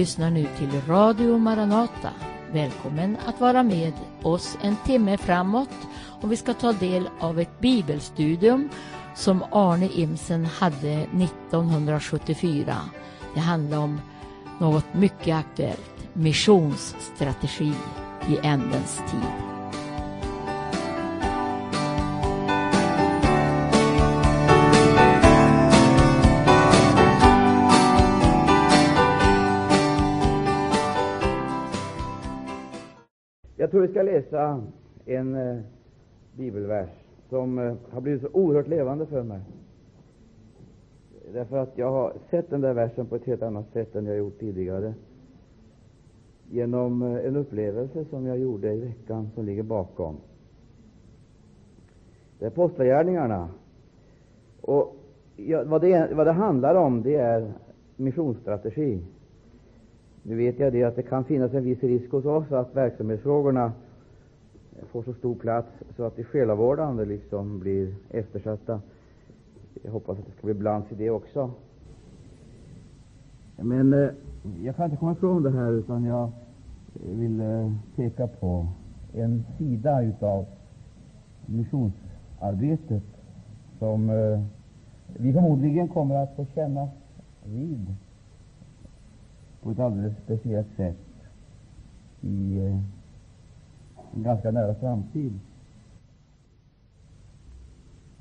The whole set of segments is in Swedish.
lyssnar nu till Radio Maranata. Välkommen att vara med oss en timme framåt och vi ska ta del av ett bibelstudium som Arne Imsen hade 1974. Det handlar om något mycket aktuellt, missionsstrategi i ändens tid. Jag tror vi ska läsa en eh, bibelvers som eh, har blivit så oerhört levande för mig. Därför att jag har sett den där versen på ett helt annat sätt än jag gjort tidigare. Genom eh, en upplevelse som jag gjorde i veckan som ligger bakom. Det är Apostlagärningarna. Och ja, vad, det, vad det handlar om, det är missionsstrategi. Nu vet jag det att det kan finnas en viss risk hos oss att verksamhetsfrågorna får så stor plats så att de själavårdande liksom blir eftersatta. Jag hoppas att det ska bli balans i det också. Men eh, jag kan inte komma ifrån det här, utan jag vill eh, peka på en sida utav missionsarbetet som eh, vi förmodligen kommer att få känna vid på ett alldeles speciellt sätt i eh, en ganska nära framtid.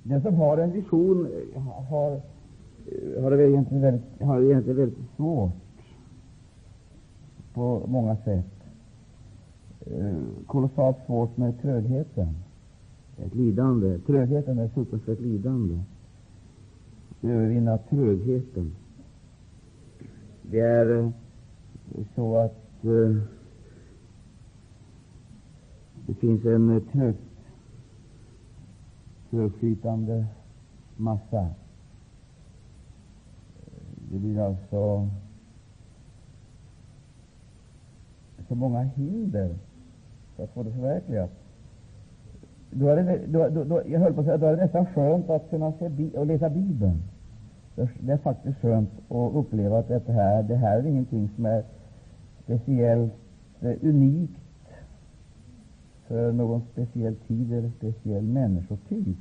Den som har en vision eh, har, eh, har, det egentligen väldigt, har det egentligen väldigt svårt på många sätt. Kolossalt svårt med trögheten. Ett lidande. Trögheten är ett fruktansvärt lidande. Övervinna trögheten. Det är så att eh, det finns en eh, trögt trögflytande massa. Det blir alltså så många hinder för att få det förverkligat. Då är det, då, då, då, jag höll på att säga, då är det nästan skönt att kunna se och läsa Bibeln. Det är faktiskt skönt att uppleva att det här, det här är ingenting som är speciellt eh, unikt för någon speciell tid eller speciell människotyp,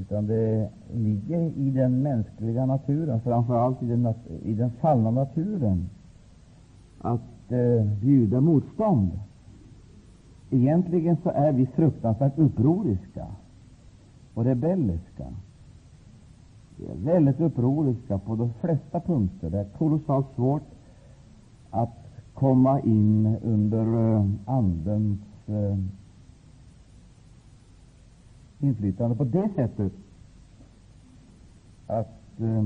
utan det ligger i den mänskliga naturen, framför allt i den, i den fallna naturen, att eh, bjuda motstånd. Egentligen så är vi fruktansvärt upproriska och rebelliska. Vi är väldigt upproriska på de flesta punkter. Det är kolossalt svårt att komma in under eh, Andens eh, inflytande på det sättet att eh,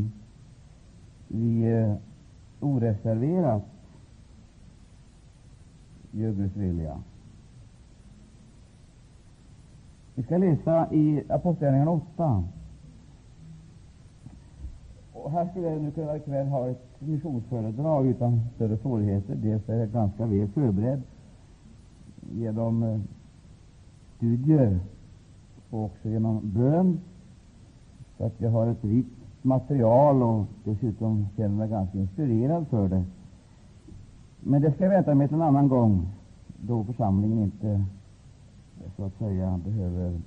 vi oreserverat gör Guds vilja. Vi ska läsa i Apostlagärningarna 8. Och här skulle jag nu kunna ikväll ha ett missionsföredrag utan större svårigheter. Dels är jag ganska väl förberedd genom eh, studier och också genom bön, så att jag har ett rikt material och dessutom känner mig ganska inspirerad för det. Men det ska jag vänta med till en annan gång, då församlingen inte så att säga behöver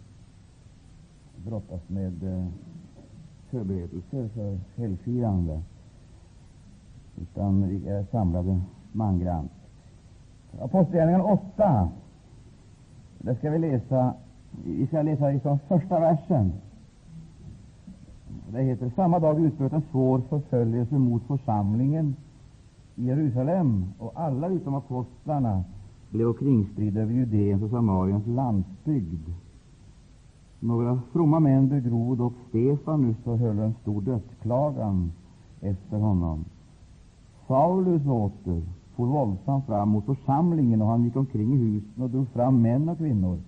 brottas med eh, förberedelser för helgfirande, utan vi är samlade mangrant. Apostlagärningarna 8, där ska vi läsa, vi ska läsa ifrån första versen. Det heter Samma dag utbröt en svår förföljelse mot församlingen i Jerusalem, och alla utom apostlarna blev kringspridda över Judeens och Samariens landsbygd. Några fromma män begrov dock Stefanus och höll en stor dödsklagan efter honom. Saulus åter for våldsamt fram mot församlingen, och han gick omkring i husen och drog fram män och kvinnor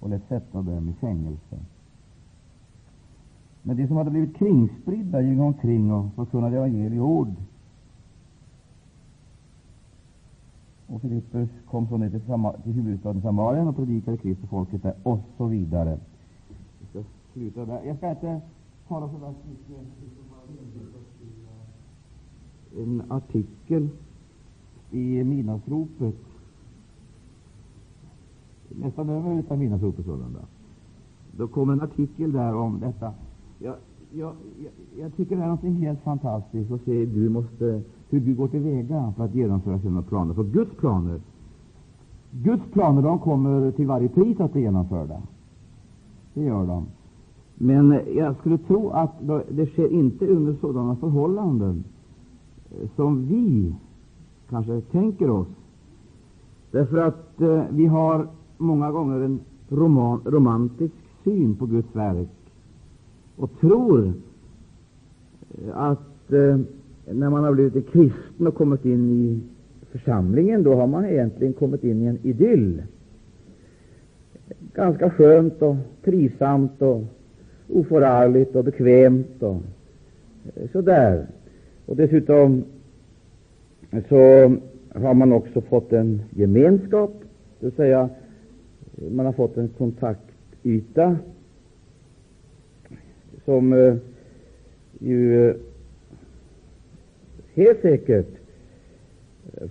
och lät sätta dem i fängelse. Men de som hade blivit kringspridda gick omkring och förkunnade evangelieord. Och Filippus kom så ner till, till huvudstaden Samarien och predikade Kristus folket där, och så vidare sluta där. Jag ska inte tala så värst mycket. Eh, en artikel i Midnattsropet, nästan över av Midnattsropet sålunda. Då kom en artikel där om detta. Jag, jag, jag, jag tycker det är något helt fantastiskt att se du måste, hur Gud går till väga för att genomföra sina planer. För Guds planer Guds planer de kommer till varje pris att bli genomförda. Det gör de. Men jag skulle tro att det sker inte under sådana förhållanden eh, som vi kanske tänker oss. Därför att eh, vi har många gånger en roman, romantisk syn på Guds verk och tror eh, att eh, när man har blivit kristen och kommit in i församlingen, då har man egentligen kommit in i en idyll. Ganska skönt och trivsamt och oförargligt och bekvämt och så sådär. Och dessutom eh, så har man också fått en gemenskap, det vill säga eh, man har fått en kontaktyta som ju helt säkert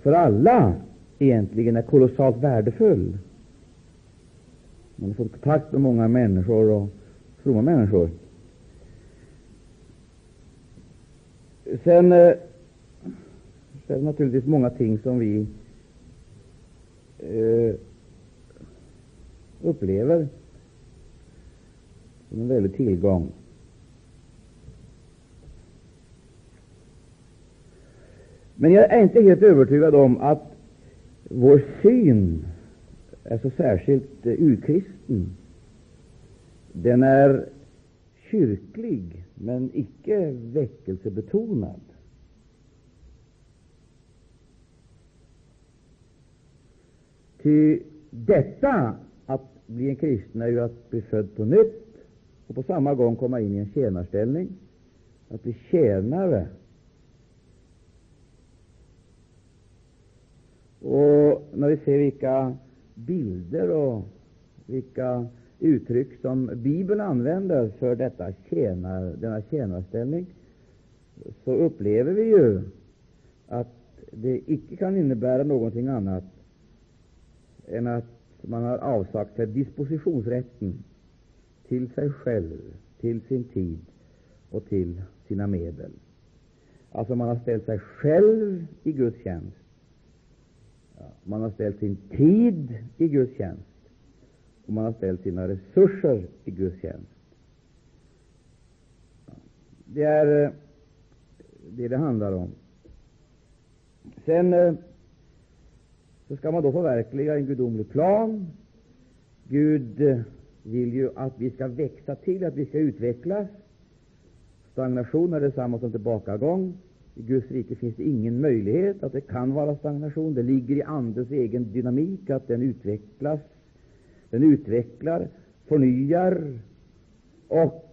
för alla egentligen är kolossalt värdefull. Man har fått kontakt med många människor och fromma människor. Sen eh, är det naturligtvis många ting som vi eh, upplever som en väldig tillgång. Men jag är inte helt övertygad om att vår syn är så särskilt eh, urkristen. Den är kyrklig, men icke väckelsebetonad. Ty detta att bli en kristen är ju att bli född på nytt och på samma gång komma in i en tjänarställning, att bli tjänare. Och när vi ser vilka bilder och vilka uttryck som Bibeln använder för detta tjänar, denna tjänarställning, så upplever vi ju att det icke kan innebära någonting annat än att man har avsagt sig dispositionsrätten till sig själv, till sin tid och till sina medel. Alltså man har ställt sig själv i Guds tjänst. Man har ställt sin tid i Guds tjänst och man har ställt sina resurser i Guds tjänst. Det är eh, det det handlar om. Sen eh, så skall man då förverkliga en gudomlig plan. Gud eh, vill ju att vi skall växa till, att vi skall utvecklas. Stagnation är detsamma som tillbakagång. I Guds rike finns det ingen möjlighet att det kan vara stagnation. Det ligger i Andens egen dynamik att den utvecklas. Den utvecklar, förnyar och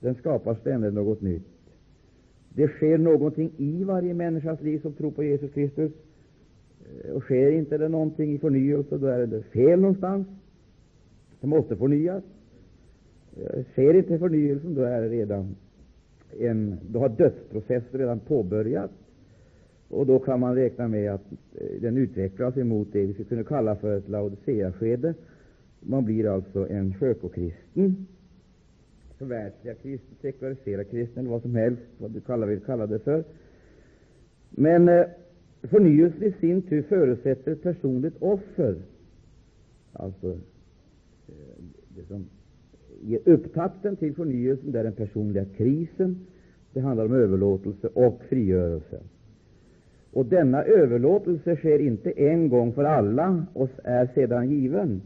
den skapar ständigt något nytt. Det sker någonting i varje människas liv som tror på Jesus Kristus. Eh, och sker inte det någonting i förnyelse, då är det fel någonstans. Det måste förnyas. Eh, sker inte förnyelsen, då är det redan en, då har dödsprocessen redan påbörjats. Och då kan man räkna med att eh, den utvecklas emot det vi skulle kunna kalla för ett Laodicea-skede. Man blir alltså en skökokristen, förverkligar kristen, sekulariserad kristen, eller vad som helst, vad du kallar, vill kalla det för. Men eh, Förnyelsen i sin tur förutsätter ett personligt offer. Alltså, eh, det som ger upptakten till förnyelsen det är den personliga krisen. Det handlar om överlåtelse och frigörelse. Och denna överlåtelse sker inte en gång för alla och är sedan given,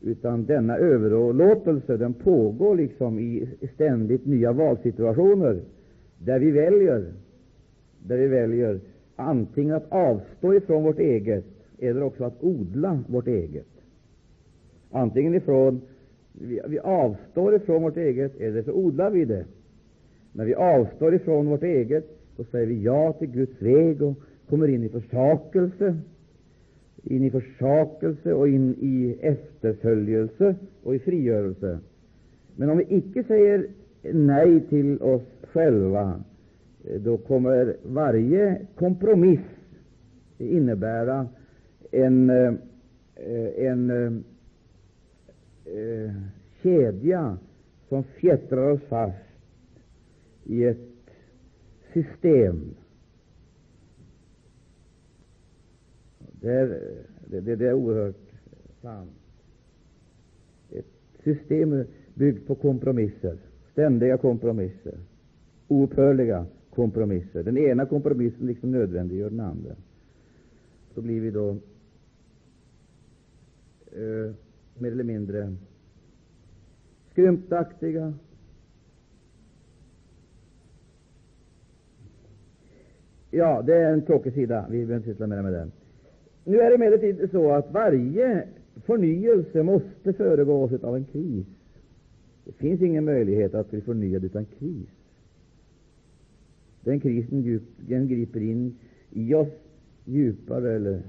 utan denna överlåtelse den pågår liksom i ständigt nya valsituationer, där vi väljer, där vi väljer antingen att avstå ifrån vårt eget eller också att odla vårt eget. Antingen ifrån vi, vi avstår ifrån vårt eget eller så odlar vi det. När vi avstår ifrån vårt eget, så säger vi ja till Guds väg och kommer in i försakelse, in i försakelse och in i efterföljelse och i frigörelse. Men om vi icke säger nej till oss själva, då kommer varje kompromiss innebära en, eh, en, en kedja som fjättrar oss fast i ett system. Det är, det, det är oerhört sant. Ett system byggt på kompromisser, ständiga kompromisser, oupphörliga kompromisser. Den ena kompromissen liksom nödvändiggör den andra. Så blir vi då eh, mer eller mindre skrymtaktiga, Ja, det är en tråkig sida. Vi behöver inte syssla mer med den. Nu är det emellertid så att varje förnyelse måste föregås av en kris. Det finns ingen möjlighet att bli förnyad utan kris. Den krisen den griper in i oss djupare. Eller,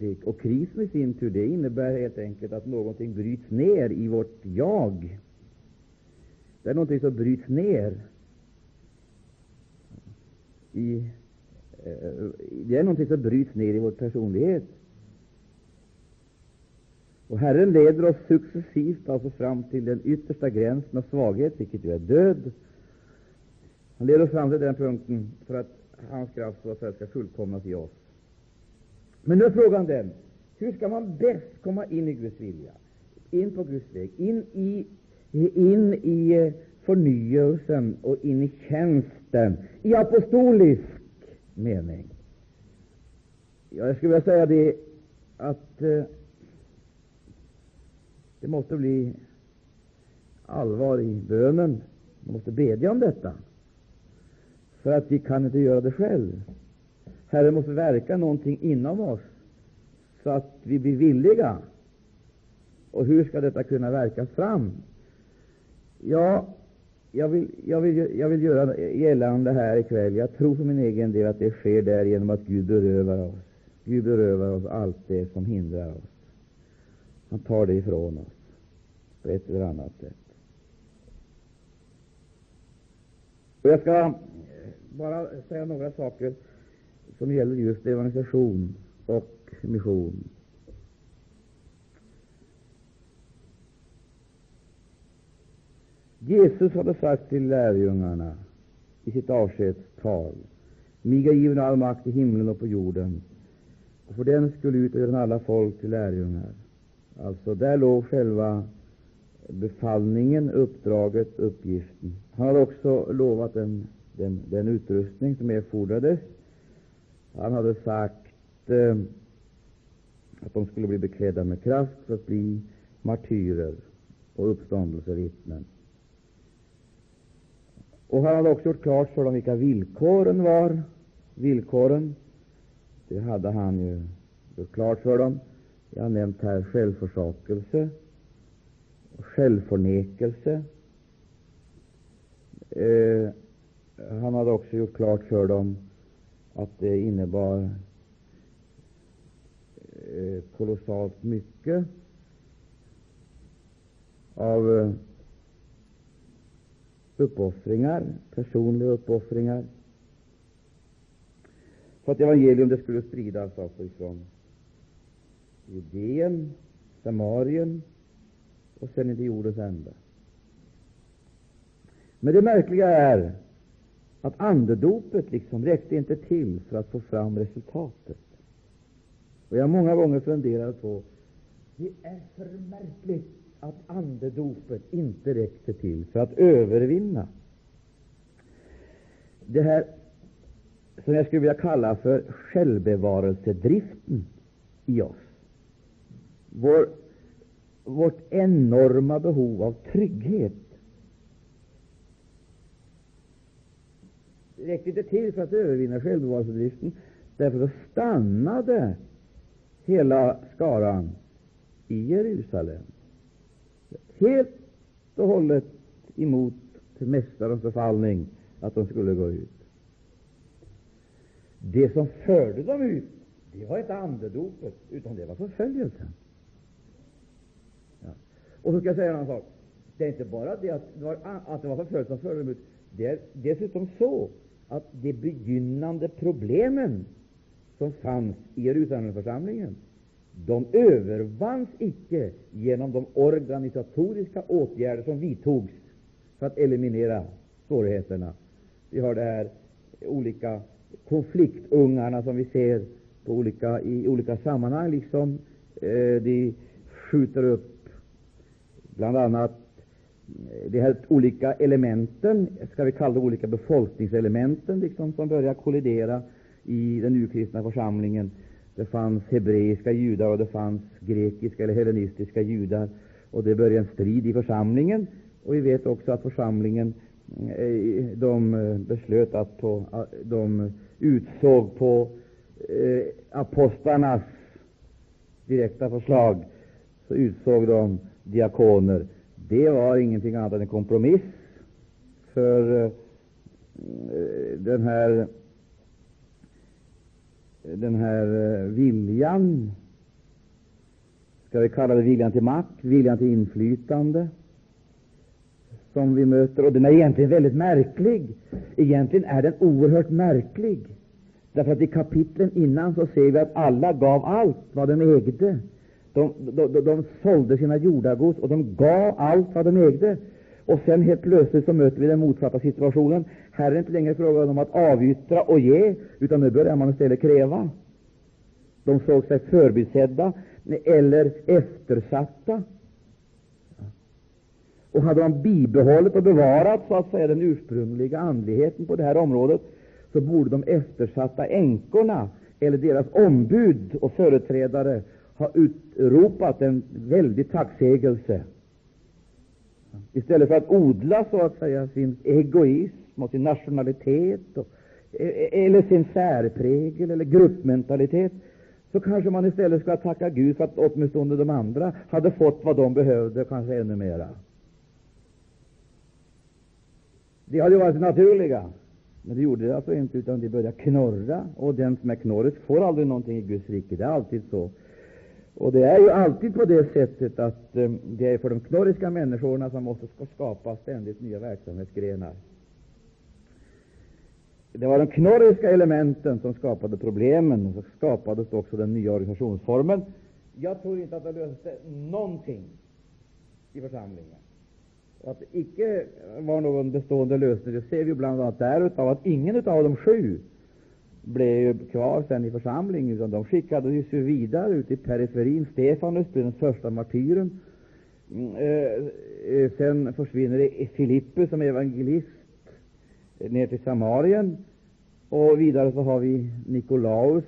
eller och krisen i sin tur det innebär helt enkelt att någonting bryts ner i vårt jag. Det är någonting som bryts ner i, Eh, det är någonting som bryts ner i vår personlighet. Och Herren leder oss successivt alltså fram till den yttersta gränsen av svaghet, vilket ju är död. Han leder oss fram till den punkten för att hans kraft och ska fullkomnas i oss. Men nu är frågan den, hur skall man bäst komma in i Guds vilja, in på Guds väg, in i, in i eh, förnyelsen och in i tjänsten i apostolisk mening. Jag skulle vilja säga det att eh, det måste bli allvar i bönen. Man måste bedja om detta, för att vi kan inte göra det själv. Herren måste verka någonting inom oss så att vi blir villiga. Och hur skall detta kunna verka fram? Ja, jag vill, jag, vill, jag vill göra gällande här ikväll, jag tror för min egen del att det sker där genom att Gud berövar oss. Gud berövar oss allt det som hindrar oss. Han tar det ifrån oss på ett eller annat sätt. Och jag ska bara säga några saker som gäller just evangelisation och mission. Jesus hade sagt till lärjungarna i sitt avskedstal Mig är given all makt i himlen och på jorden, och för den skulle ut och göra alla folk till lärjungar. Alltså, där låg själva befallningen, uppdraget, uppgiften. Han hade också lovat den, den, den utrustning som erfordrades. Han hade sagt eh, att de skulle bli beklädda med kraft för att bli martyrer och uppståndelsevittnen. Och han hade också gjort klart för dem vilka villkoren var. Villkoren, det hade han ju gjort klart för dem. Jag har nämnt här självförsakelse och självförnekelse. Eh, han hade också gjort klart för dem att det innebar eh, kolossalt mycket av eh, uppoffringar, personliga uppoffringar, för att evangelium det skulle spridas alltså ifrån Judeen, Samarien och sen in till jordens ände. Men det märkliga är att andedopet liksom räckte inte till för att få fram resultatet. Och jag har många gånger funderat på det är för märkligt att andedopet inte räckte till för att övervinna det här som jag skulle vilja kalla för självbevarelsedriften i oss. Vår, vårt enorma behov av trygghet. Det räckte inte till för att övervinna självbevarelsedriften. Därför så stannade hela skaran i Jerusalem helt och hållet emot Mästarens befallning att de skulle gå ut. Det som förde dem ut, det var inte andedopet, utan det var förföljelsen. Ja. Och så ska jag säga en annan sak. Det är inte bara det att det var, att det var förföljelsen som förde dem ut. Det är dessutom så att de begynnande problemen som fanns i Jerusalemförsamlingen, de övervanns icke genom de organisatoriska åtgärder som vidtogs för att eliminera svårigheterna. Vi har de här olika konfliktungarna som vi ser på olika, i olika sammanhang, liksom eh, de skjuter upp bl.a. Eh, de här olika elementen, ska vi kalla det olika befolkningselementen, liksom, som börjar kollidera i den urkristna församlingen. Det fanns hebreiska judar och det fanns grekiska eller hellenistiska judar, och det började en strid i församlingen. Och vi vet också att församlingen eh, de eh, beslöt att på, eh, de utsåg på eh, apostlarnas direkta förslag, så utsåg de diakoner. Det var ingenting annat än en kompromiss för eh, den här den här eh, viljan, ska vi kalla det viljan till makt, viljan till inflytande, som vi möter. Och den är egentligen väldigt märklig. Egentligen är den oerhört märklig. Därför att i kapitlen innan så ser vi att alla gav allt vad de ägde. De, de, de, de sålde sina jordagods och de gav allt vad de ägde. Och sen helt plötsligt så möter vi den motsatta situationen. Här är det inte längre frågan om att avyttra och ge, utan nu börjar man istället kräva. De såg sig förbisedda eller eftersatta. Och hade man bibehållit och bevarat så att säga den ursprungliga andligheten på det här området, så borde de eftersatta änkorna eller deras ombud och företrädare ha utropat en väldig tacksägelse istället för att odla så att säga sin egoism och sin nationalitet och, e-, e-, eller sin särprägel eller gruppmentalitet, så kanske man istället ska tacka Gud för att åtminstone de andra hade fått vad de behövde, kanske ännu mera. Det hade varit naturliga, men det gjorde det alltså inte, utan de började knorra, och den som är knorrig får aldrig någonting i Guds rike. Det är alltid så. Och det är ju alltid på det sättet att eh, det är för de knorriska människorna som måste skapa ständigt nya verksamhetsgrenar. Det var de knorriska elementen som skapade problemen, och så skapades också den nya organisationsformen. Jag tror inte att det löste någonting i församlingen. Och att det icke var någon bestående lösning, det ser vi bland annat därutav att ingen av de sju blev kvar sen i församlingen, utan de skickades ju vidare ut i periferin. Stefanus blev den första martyren. Mm, eh, eh, sen försvinner Filippus som evangelist eh, ner till Samarien. Och vidare så har vi Nikolaus,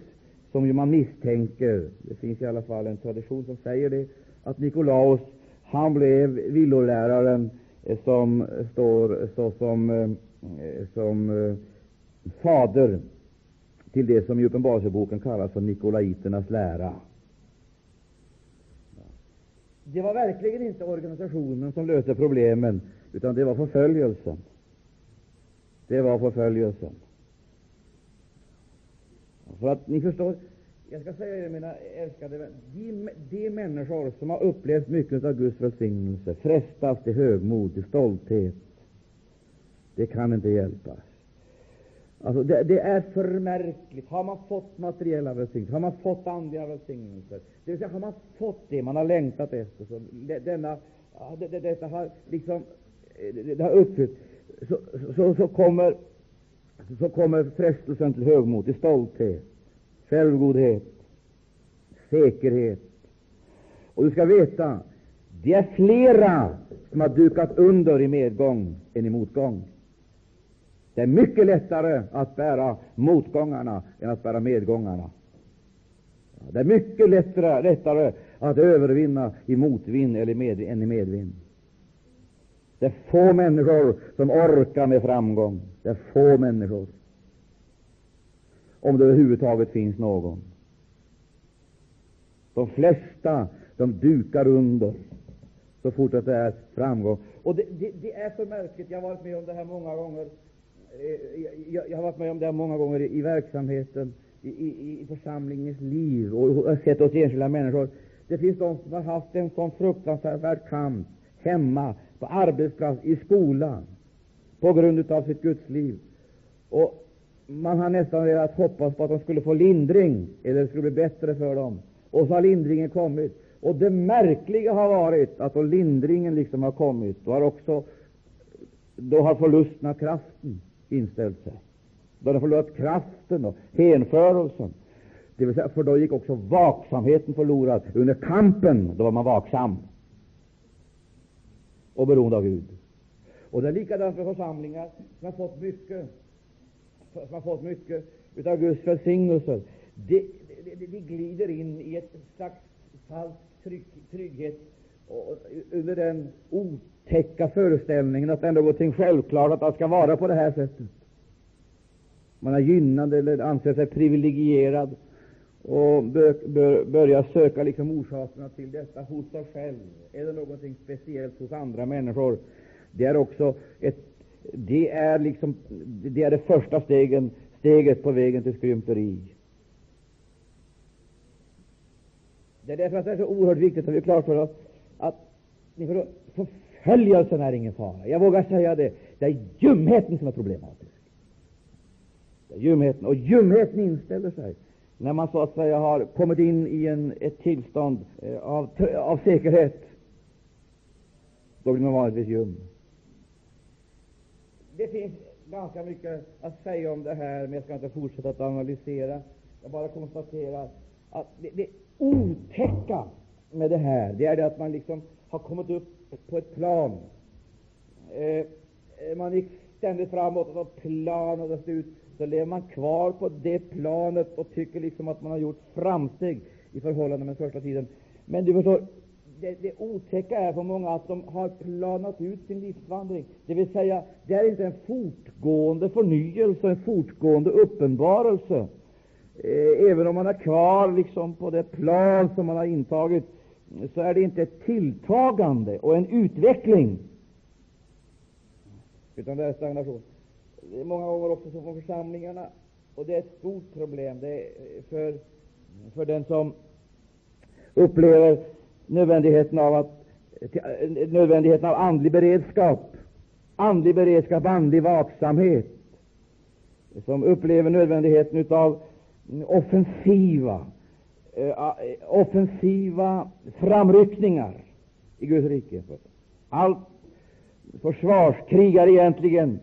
som ju man misstänker, det finns i alla fall en tradition som säger det, att Nikolaus, han blev villoläraren som står såsom som, som fader till det som i Uppenbarelseboken kallas för Nikolaiternas lära. Det var verkligen inte organisationen som löste problemen, utan det var förföljelsen. Det var förföljelsen. För att ni förstår, jag ska säga er, mina älskade vänner, de, de människor som har upplevt mycket av Guds välsignelse frestas till högmod, till stolthet. Det kan inte hjälpas. Alltså det, det, är för märkligt. Har man fått materiella välsignelser, har man fått andliga välsignelser, det vill säga har man fått det man har längtat efter, så denna, det, det, detta har liksom eh, det har uppfyllt, så, så, så, kommer, så kommer frestelsen till högmod, till stolthet, självgodhet, säkerhet. Och du ska veta, det är flera som har dukat under i medgång än i motgång. Det är mycket lättare att bära motgångarna än att bära medgångarna. Det är mycket lättare, lättare att övervinna i motvind eller med, än i medvind. Det är få människor som orkar med framgång. Det är få människor, om det överhuvudtaget finns någon. De flesta de dukar under så fort det är framgång. Och det, det, det är så märkligt. Jag har varit med om det här många gånger. Eh, jag, jag har varit med om det många gånger i, i verksamheten, i, i, i församlingens liv, och, och sett hos enskilda människor. Det finns de som har haft en sån fruktansvärd kamp hemma, på arbetsplats, i skolan, på grund av sitt gudsliv. Och man har nästan velat hoppas på att de skulle få lindring, eller det skulle bli bättre för dem. Och så har lindringen kommit. Och det märkliga har varit att då lindringen liksom har kommit, då har också då har förlusten av kraften inställt sig. Då hade de förlorat kraften och hänförelsen. Det vill säga, för då gick också vaksamheten förlorad. Under kampen då var man vaksam och beroende av Gud. Och det är likadant för församlingar som har fått mycket, som har fått mycket utav Guds välsignelser. De, de, de, glider in i ett slags falsk trygg, trygghet och, under den ot otäcka föreställningen att det är någonting självklart att det ska vara på det här sättet. Man är gynnad eller anser sig privilegierad och bör, bör, börja söka liksom orsakerna till detta hos sig själv. Är det någonting speciellt hos andra människor? Det är också ett, det är liksom, det är det första stegen, steget på vägen till skrymteri. Det är därför att det är så oerhört viktigt att vi är klart för oss att förföljelsen är ingen fara. Jag vågar säga det. Det är ljumheten som är problematisk. Det är ljumheten. Och ljumheten inställer sig när man så att säga har kommit in i en, ett tillstånd eh, av, av säkerhet. Då blir man vanligtvis ljum. Det finns ganska mycket att säga om det här, men jag ska inte fortsätta att analysera. Jag bara konstaterar att det, det otäcka med det här, det är det att man liksom har kommit upp på ett plan. Eh, eh, man gick ständigt framåt, och så planades det ut. Så lever man kvar på det planet och tycker liksom att man har gjort framsteg i förhållande med första tiden. Men du förstår, det, det otäcka är för många att de har planat ut sin livsvandring. Det vill säga, det är inte en fortgående förnyelse, en fortgående uppenbarelse. Eh, även om man är kvar liksom på det plan som man har intagit, så är det inte ett tilltagande och en utveckling, utan det är stagnation. Det är många gånger också så från församlingarna, och det är ett stort problem. Det är för, för den som upplever nödvändigheten av, att, nödvändigheten av andlig beredskap, andlig beredskap, andlig vaksamhet, som upplever nödvändigheten av offensiva, Eh, eh, offensiva framryckningar i Guds rike. Allt försvarskrig är egentligen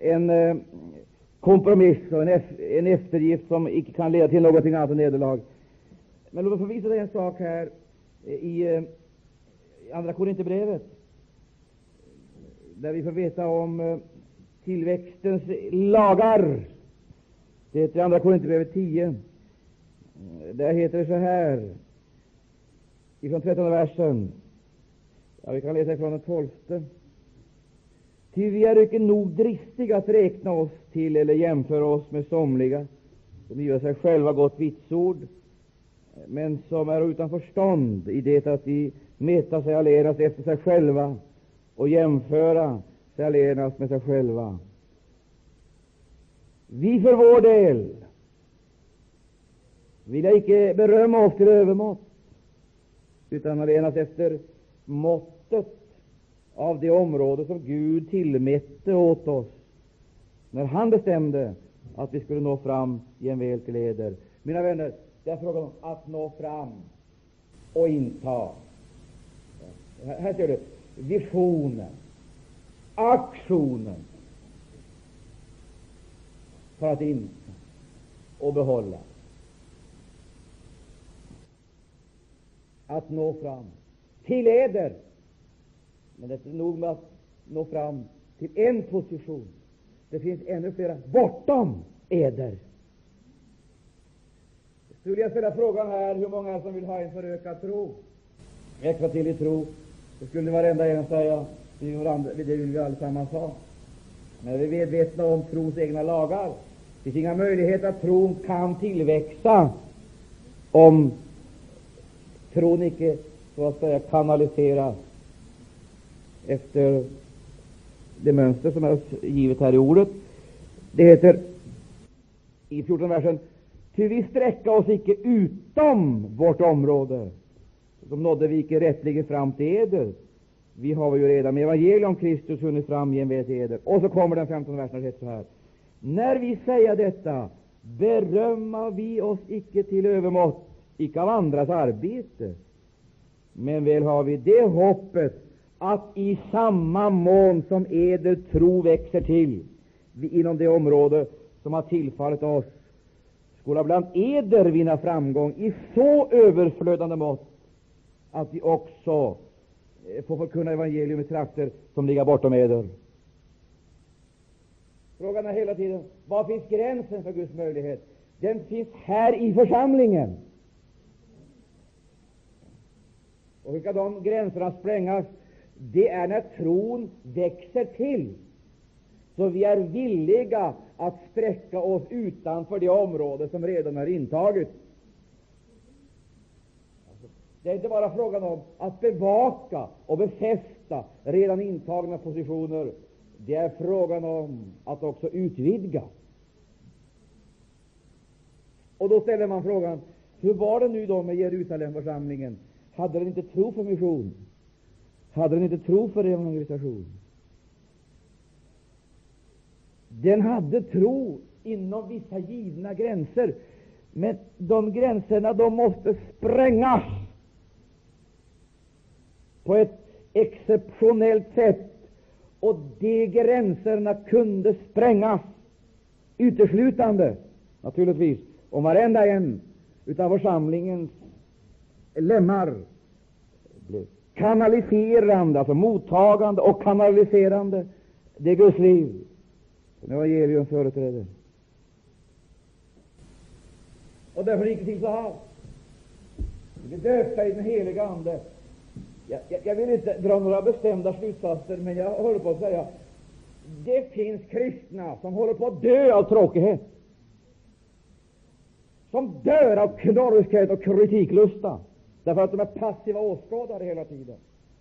eh, en kompromiss och en, eftergift som icke kan leda till någonting annat än nederlag. Men låt mig få visa dig en sak här i, Andra Korinthierbrevet, där vi får veta om tillväxtens lagar. Det heter Andra Korinthierbrevet 10. Där heter det så här, ifrån 13 versen. Ja, vi kan läsa ifrån den 12. Ty vi är icke nog dristiga att räkna oss till eller jämföra oss med somliga, som giva sig själva gott vitsord, men som är utan förstånd i det att de mäta sig allenast efter sig själva och jämföra sig allenast med sig själva. Vi för vår del vill jag icke berömma oss till övermått, utan allenast efter måttet av det område som Gud tillmätte åt oss när han bestämde att vi skulle nå fram jämväl till eder. Mina vänner, det är fråga om att nå fram och inta. Här ser du visionen, aktionen för att inta och behålla. Att nå fram till eder. Men det är nog med att nå fram till en position. Det finns ännu flera bortom eder. Skulle jag ställa frågan här hur många som vill ha en förökad tro, växa till i tro, Det skulle varenda en säga det vill vi allesammans ha. Men vi är medvetna om trons egna lagar. Det finns inga möjligheter att tron kan tillväxa om tron icke så att säga kanaliseras efter det mönster som är givet här i ordet. Det heter i 14 versen Ty vi sträcka oss icke utom vårt område, som nådde vi icke rättligen fram till eder. Vi har ju redan med evangelium om Kristus hunnit fram jämväl till eder. Och så kommer den 15 versen och så här. När vi säger detta, berömmer vi oss icke till övermått, icke av andras arbete, men väl har vi det hoppet att i samma mån som eder tro växer till inom det område som har tillfallit oss, skola bland eder vinna framgång i så överflödande mått att vi också eh, får förkunna evangelium i trakter som ligger bortom eder. Frågan är hela tiden var finns gränsen för Guds möjlighet? Den finns här i församlingen. Och hur ska de gränserna sprängas? Det är när tron växer till, så vi är villiga att sträcka oss utanför det område som redan är intaget. Det är inte bara frågan om att bevaka och befästa redan intagna positioner. Det är frågan om att också utvidga. Och då ställer man frågan, hur var det nu då med Jerusalemförsamlingen? Hade den inte tro för mission? Hade den inte tro för evangelisation? Den hade tro inom vissa givna gränser, men de gränserna de måste sprängas på ett exceptionellt sätt. Och de gränserna kunde sprängas uteslutande, naturligtvis, om varenda en utav församlingens lemmar blev kanaliserande, alltså mottagande och kanaliserande det Guds liv som evangelium företräder. Och därför gick det till så här. Vi döpta i den heliga Ande. Jag, jag, jag, vill inte dra några bestämda slutsatser, men jag håller på att säga det finns kristna som håller på att dö av tråkighet. Som dör av knorriskhet och kritiklusta. Därför att de är passiva åskådare hela tiden.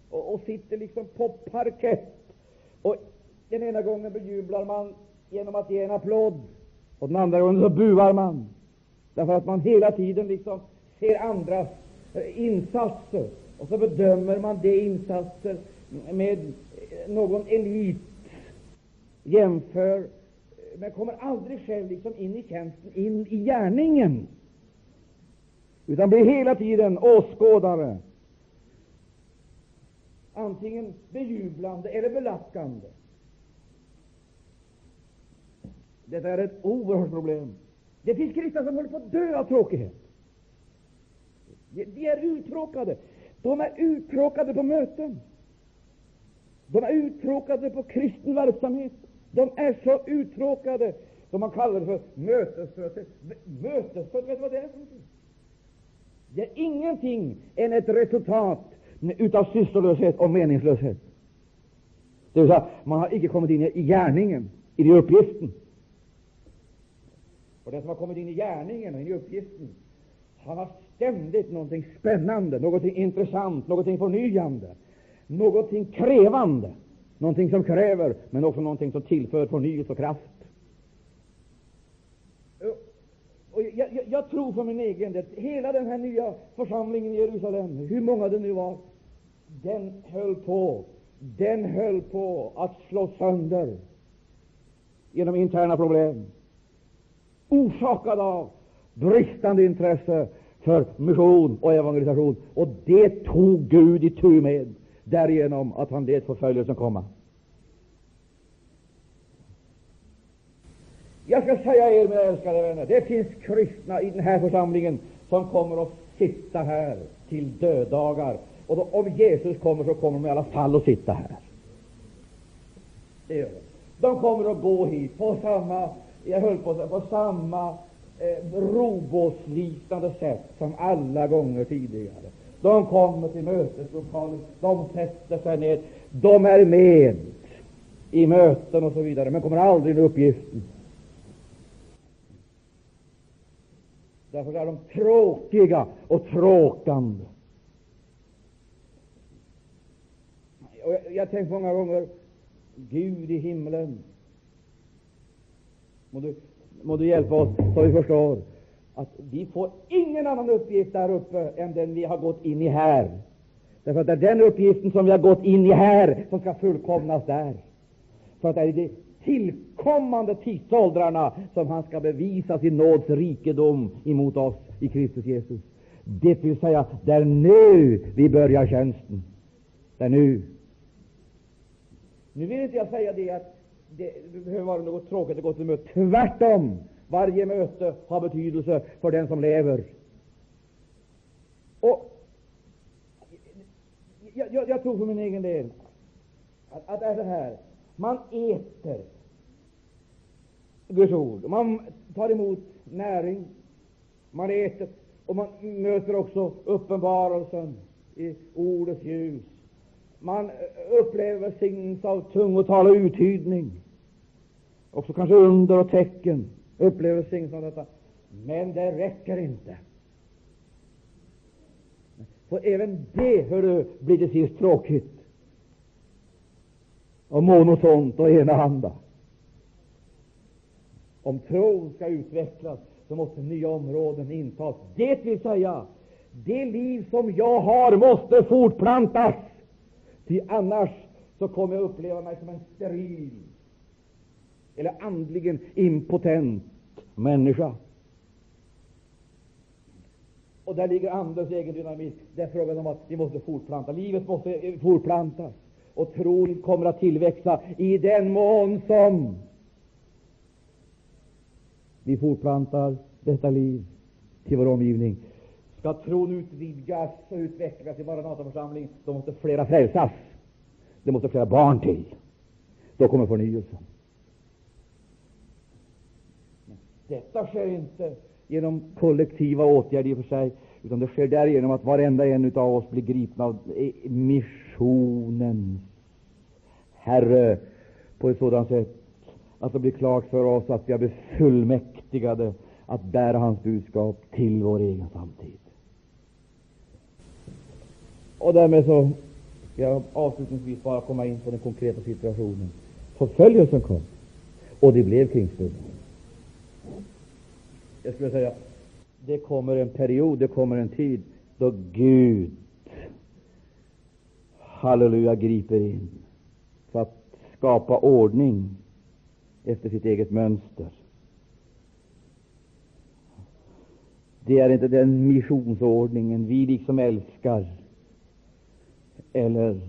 Och, och sitter liksom på parkett. Och den ena gången bejublar man genom att ge en applåd, och den andra gången så buar man. Därför att man hela tiden liksom ser andras eh, insatser, och så bedömer man de insatser med eh, någon elit, jämför, eh, men kommer aldrig själv liksom in i tjänsten, in i gärningen utan blir hela tiden åskådare, antingen bejublande eller belackande. Detta är ett oerhört problem. Det finns kristna som håller på att dö av tråkighet. De är uttråkade. De är uttråkade på möten. De är uttråkade på kristen verksamhet. De är så uttråkade, som man kallar det för möteströtthet. Möteströtthet, vet du vad det är för någonting? Det är ingenting än ett resultat utav sysslolöshet och meningslöshet. Det vill säga, man har icke kommit in i gärningen, i uppgiften. Och den som har kommit in i gärningen och in i uppgiften, han har ständigt någonting spännande, någonting intressant, någonting förnyande, någonting krävande, någonting som kräver, men också någonting som tillför förnyelse och kraft. Och jag, jag, jag, tror för min egen del, hela den här nya församlingen i Jerusalem, hur många det nu var, den höll på, den höll på att slå sönder genom interna problem, orsakade av bristande intresse för mission och evangelisation. Och det tog Gud i tur med, därigenom att han lät förföljelsen komma. Jag ska säga er, mina älskade vänner, det finns kristna i den här församlingen som kommer att sitta här till döddagar. Och då, om Jesus kommer, så kommer de i alla fall att sitta här. Det gör de. De kommer att gå hit på samma, jag höll på att säga, på samma eh, robåtsliknande sätt som alla gånger tidigare. De kommer till möteslokalen, de sätter sig ner, de är med i möten och så vidare, men kommer aldrig med uppgiften. Därför är de tråkiga och tråkande. Och jag, jag tänkt många gånger, Gud i himlen, må du, må du hjälpa oss så vi förstår att vi får ingen annan uppgift där uppe än den vi har gått in i här. Därför att det är den uppgiften som vi har gått in i här som ska fullkomnas där. För att det är i det tillkommande tidsåldrarna som han ska bevisa sin nåds rikedom emot oss i Kristus Jesus. Det vill säga, det är nu vi börjar tjänsten. Det är nu. Nu vill inte jag säga det att det behöver vara något tråkigt att gå till möte. Tvärtom! Varje möte har betydelse för den som lever. Och jag, jag, jag tror för min egen del att, att det är så här. Man äter Guds ord. Man tar emot näring. Man äter och man möter också uppenbarelsen i ordets ljus. Man upplever välsignelse av tungotal och uttydning. Också kanske under och tecken. Upplever välsignelse av detta. Men det räcker inte. För även det, hör du, blir till sist tråkigt. Och monotont och enahanda. Om tron skall utvecklas, så måste nya områden intas. Det vill säga, det liv som jag har måste fortplantas. Ty annars så kommer jag uppleva mig som en steril eller andligen impotent människa. Och där ligger Andens egen dynamik. Det är frågan om att vi måste fortplanta. Livet måste fortplantas. Och tron kommer att tillväxa i den mån som vi fortplantar detta liv till vår omgivning. Ska tron utvidgas och utvecklas i Maranataförsamlingen, då måste flera frälsas. Det måste flera barn till. Då kommer förnyelsen. Detta sker inte genom kollektiva åtgärder i och för sig, utan det sker därigenom att varenda en av oss blir gripna av missionens Herre på ett sådant sätt att det blir klart för oss att vi har blivit befullmäktigade att bära hans budskap till vår egen samtid. Och därmed så jag avslutningsvis bara komma in på den konkreta situationen. Förföljelsen kom, och det blev kringstund. Jag skulle säga det kommer en period, det kommer en tid då Gud, halleluja, griper in för att skapa ordning efter sitt eget mönster. Det är inte den missionsordningen vi liksom älskar eller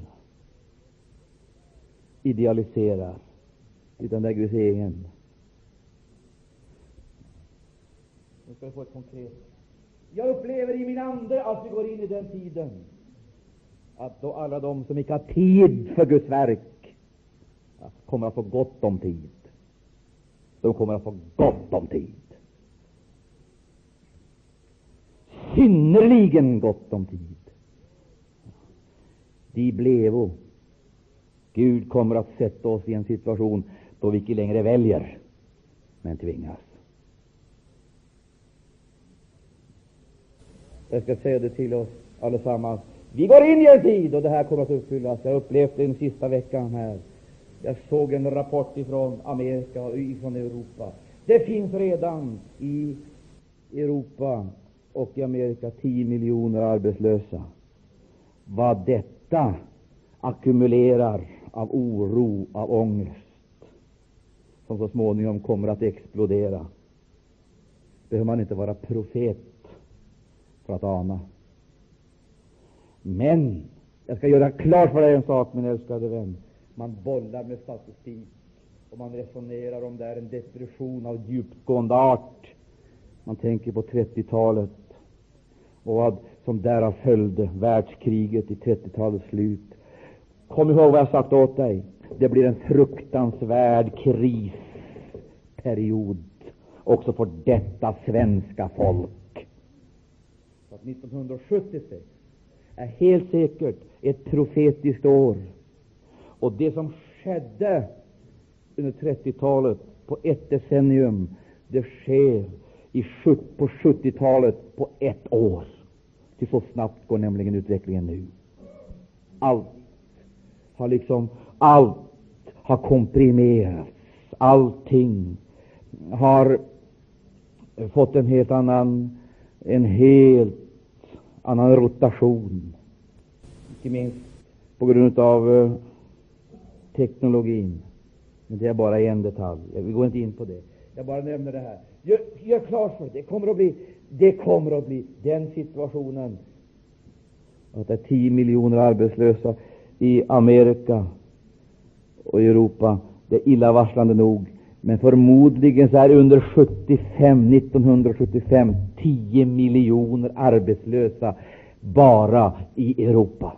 idealiserar, utan det är Guds egen. Nu ska vi få ett konkret. Jag upplever i min ande att vi går in i den tiden att då alla de som inte har tid för Guds verk kommer att få gott om tid. De kommer att få gott om tid. Synnerligen gott om tid. De blevo. Gud kommer att sätta oss i en situation då vi inte längre väljer, men tvingas. Jag ska säga det till oss allesammans. Vi går in i en tid och det här kommer att uppfyllas. Jag har upplevt det den sista veckan här. Jag såg en rapport ifrån Amerika och ifrån Europa. Det finns redan i Europa och i Amerika 10 miljoner arbetslösa. Vad detta ackumulerar av oro, av ångest, som så småningom kommer att explodera, behöver man inte vara profet för att ana. Men jag ska göra klart för dig en sak, min älskade vän. Man bollar med statistik och man resonerar om det är en depression av djupgående art. Man tänker på 30-talet och vad som därav följde, världskriget i 30-talets slut. Kom ihåg vad jag sagt åt dig. Det blir en fruktansvärd krisperiod också för detta svenska folk. Så att 1976 är helt säkert ett profetiskt år. Och det som skedde under 30-talet på ett decennium, det sker i, på 70-talet på ett år. Till så snabbt går nämligen utvecklingen nu. Allt har liksom, allt har komprimerats. Allting har fått en helt annan, en helt annan rotation. Inte minst på grund av eh, teknologin. Men det är bara en detalj. Vi går inte in på det. Jag bara nämner det här. Gör, gör klart för det. kommer att bli, det kommer att bli den situationen att det är 10 miljoner arbetslösa i Amerika och i Europa. Det är illavarslande nog. Men förmodligen så är det under 75, 1975 10 miljoner arbetslösa bara i Europa.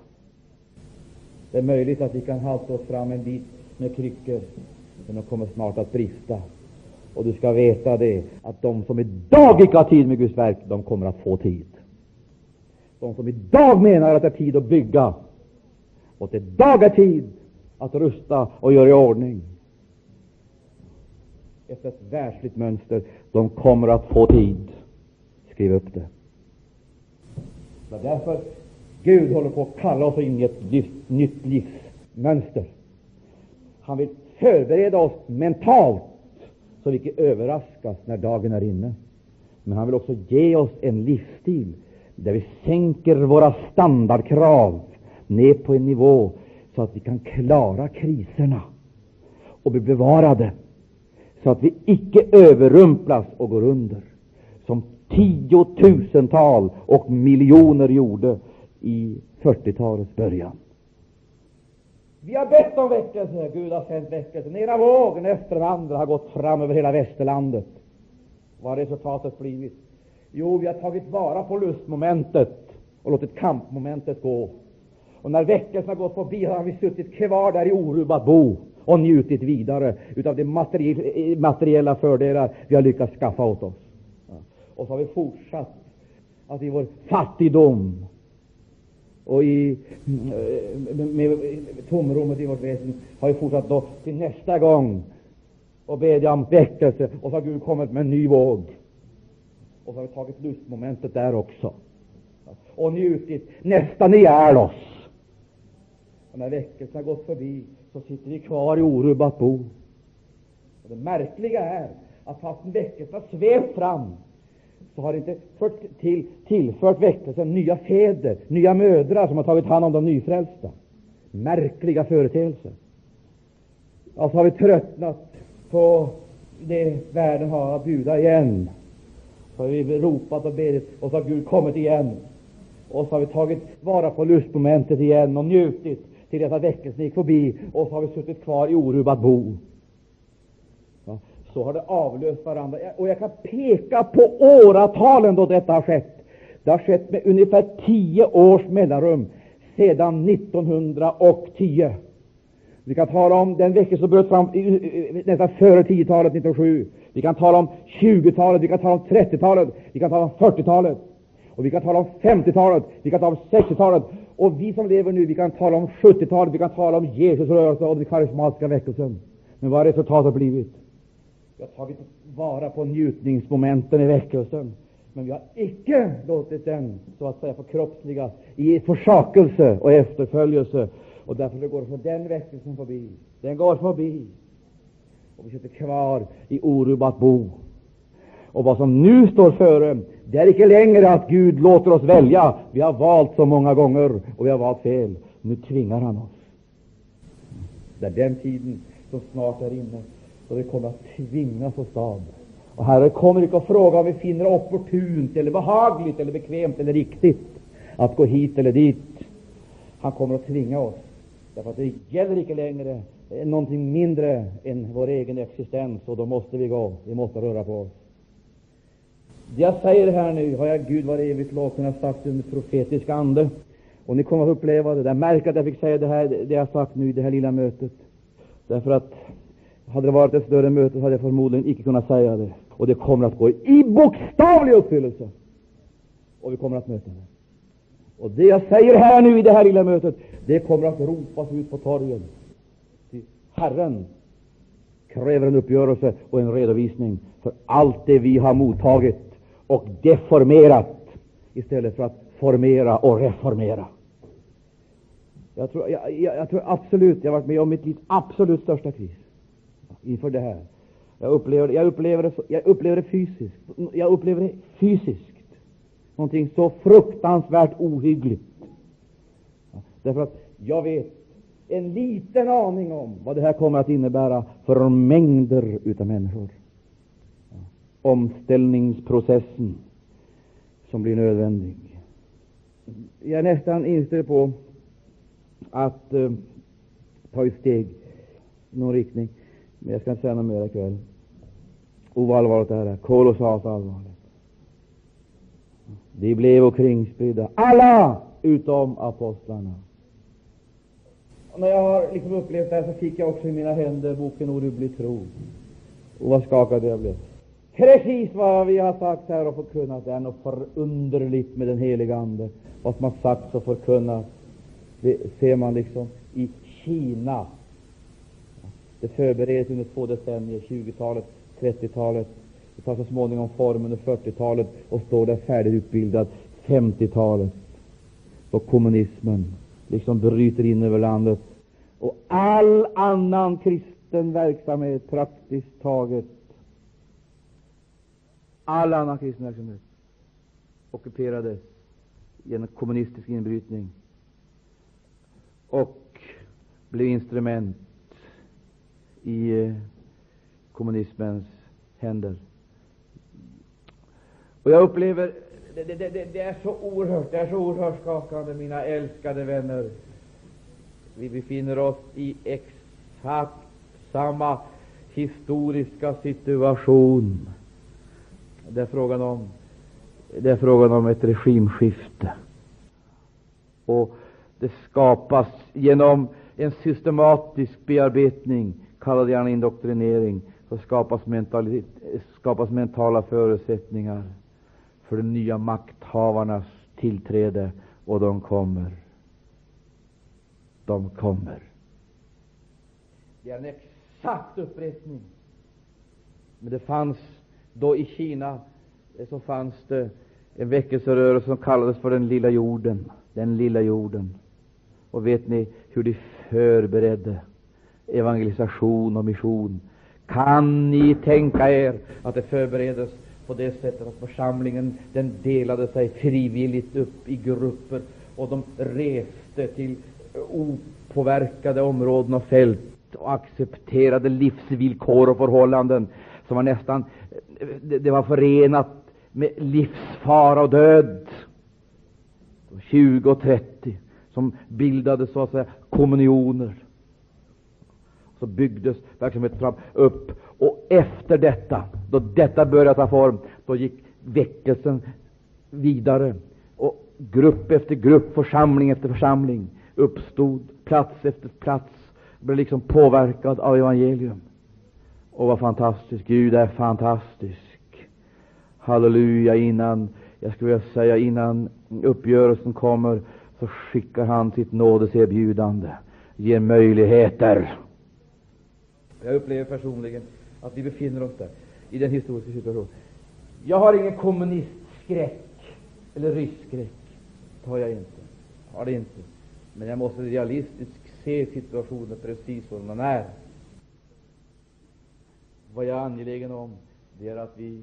Det är möjligt att vi kan halta oss fram en bit med kryckor, men de kommer snart att brista. Och du ska veta det, att de som idag icke har tid med Guds verk, de kommer att få tid. De som idag menar att det är tid att bygga, och att det idag är tid att rusta och göra i ordning, efter ett världsligt mönster, de kommer att få tid. Skriv upp det. Det är därför Gud håller på att kalla oss in i ett nytt livsmönster. Han vill förbereda oss mentalt så vi inte överraskas när dagen är inne. Men han vill också ge oss en livsstil där vi sänker våra standardkrav ner på en nivå så att vi kan klara kriserna och bli bevarade så att vi icke överrumplas och går under som tiotusental och miljoner gjorde i 40-talets början. Vi har bett om väckelse. Gud har sänt väckelse. Den ena vågen efter den andra har gått fram över hela västerlandet. Vad har resultatet blivit? Jo, vi har tagit vara på lustmomentet och låtit kampmomentet gå. Och när väckelsen har gått förbi har vi suttit kvar där i orubbat bo och njutit vidare utav de materiella fördelar vi har lyckats skaffa åt oss. Och så har vi fortsatt att i vår fattigdom och i, eh, med, med tomrummet i vårt väsen har vi fortsatt då till nästa gång och bedja om väckelse. Och så har Gud kommit med en ny våg. Och så har vi tagit lustmomentet där också och njutit nästan ihjäl oss. Och när väckelsen har gått förbi så sitter vi kvar i orubbat bo. Och det märkliga är att fastän väckelsen har svept fram så har inte fört till, tillfört väckelsen nya fäder, nya mödrar som har tagit hand om de nyfrälsta. Märkliga företeelser. Och så har vi tröttnat på det världen har att bjuda igen. Så har vi ropat och bedit, och så har Gud kommit igen. Och så har vi tagit vara på lustmomentet igen och njutit till dess att väckelsen gick förbi, och så har vi suttit kvar i orubbat bo så har det avlöst varandra. Och jag kan peka på åratalen då detta har skett. Det har skett med ungefär tio års mellanrum sedan 1910. Vi kan tala om den vecka som bröt fram nästan före 10-talet, 1907. Vi kan tala om 20-talet, vi kan tala om 30-talet, vi kan tala om 40-talet. Och vi kan tala om 50-talet, vi kan tala om 60-talet. Och vi som lever nu, vi kan tala om 70-talet, vi kan tala om Jesus rörelse och den karismatiska väckelsen. Men vad har resultatet blivit? Vi har tagit vara på njutningsmomenten i väckelsen, men vi har icke låtit den så att säga förkroppsligas i försakelse och efterföljelse. Och därför går för den väckelsen förbi. Den går förbi. Och vi sitter kvar i orubbat bo. Och vad som nu står före, det är icke längre att Gud låter oss välja. Vi har valt så många gånger och vi har valt fel. Nu tvingar han oss. Det är den tiden som snart är inne så det kommer att tvingas oss av. Och Herren kommer inte att fråga om vi finner det opportunt, eller behagligt, eller bekvämt eller riktigt att gå hit eller dit. Han kommer att tvinga oss, därför att det gäller inte längre någonting mindre än vår egen existens, och då måste vi gå. Vi måste röra på oss. Det jag säger här nu har jag Gud var evigt lov kunnat sagt under profetisk ande. Och ni kommer att uppleva det. Jag märker att jag fick säga det här, det jag sagt nu i det här lilla mötet. Därför att hade det varit ett större möte så hade jag förmodligen icke kunnat säga det. Och det kommer att gå i bokstavlig uppfyllelse. Och vi kommer att möta det. Och det jag säger här nu i det här lilla mötet, det kommer att ropas ut på torgen. Herren kräver en uppgörelse och en redovisning för allt det vi har mottagit och deformerat istället för att formera och reformera. Jag tror, jag, jag, jag tror absolut jag har varit med om mitt livs absolut största kris inför det här. Jag upplever, jag upplever, det, jag upplever det fysiskt. Jag upplever det fysiskt. Någonting så fruktansvärt ohyggligt. Därför att jag vet en liten aning om vad det här kommer att innebära för mängder utav människor. Omställningsprocessen som blir nödvändig. Jag är nästan inställd på att uh, ta ett steg i någon riktning, men jag ska inte säga något mer ikväll. Oallvarligt är det, kolossalt allvarligt. De blev omkringspridda, alla utom apostlarna. Och när jag har liksom upplevt det här så fick jag också i mina händer boken Orubblig tro. Och vad skakad jag blev. Precis vad vi har sagt här och förkunnat. Det är något förunderligt med den heliga Ande. Vad som har sagts och förkunnats det ser man liksom i Kina. Det förbereds under två decennier, 20-talet, 30-talet. Det tar så småningom form under 40-talet och står där färdigutbildat 50-talet. Då kommunismen liksom bryter in över landet och all annan kristen verksamhet praktiskt taget all annan kristen verksamhet ockuperades genom kommunistisk inbrytning och blev instrument i eh, kommunismens händer. Och jag upplever det, det, det, det, är så oerhört, det är så oerhört skakande, mina älskade vänner. Vi befinner oss i exakt samma historiska situation. Det är frågan om, det är frågan om ett regimskifte. Och det skapas genom en systematisk bearbetning, kalla det gärna indoktrinering, så skapas, skapas mentala förutsättningar för de nya makthavarnas tillträde, och de kommer. De kommer. Det är en exakt upprepning. Men det fanns då i Kina eh, så fanns det en väckelserörelse som kallades för den lilla jorden. Den lilla jorden. Och vet ni hur de förberedde evangelisation och mission? Kan ni tänka er att det förbereddes på det sättet att församlingen den delade sig frivilligt upp i grupper och de reste till opåverkade områden och fält och accepterade livsvillkor och förhållanden som var nästan det var förenat med livsfara och död. 20 och 30 som bildade så att säga kommunioner. Så byggdes verksamheten fram upp. Och efter detta, då detta började ta form, då gick väckelsen vidare. Och grupp efter grupp, församling efter församling uppstod, plats efter plats, blev liksom påverkad av evangelium. Och vad fantastiskt, Gud är fantastisk. Halleluja, innan, jag skulle vilja säga innan uppgörelsen kommer, så skickar han sitt nådeserbjudande, ger möjligheter. Jag upplever personligen att vi befinner oss där, i den historiska situationen. Jag har ingen kommunistskräck eller rysskräck. Det har jag inte. Har det inte. Men jag måste realistiskt se situationen precis som den är. Vad jag är angelägen om, det är att vi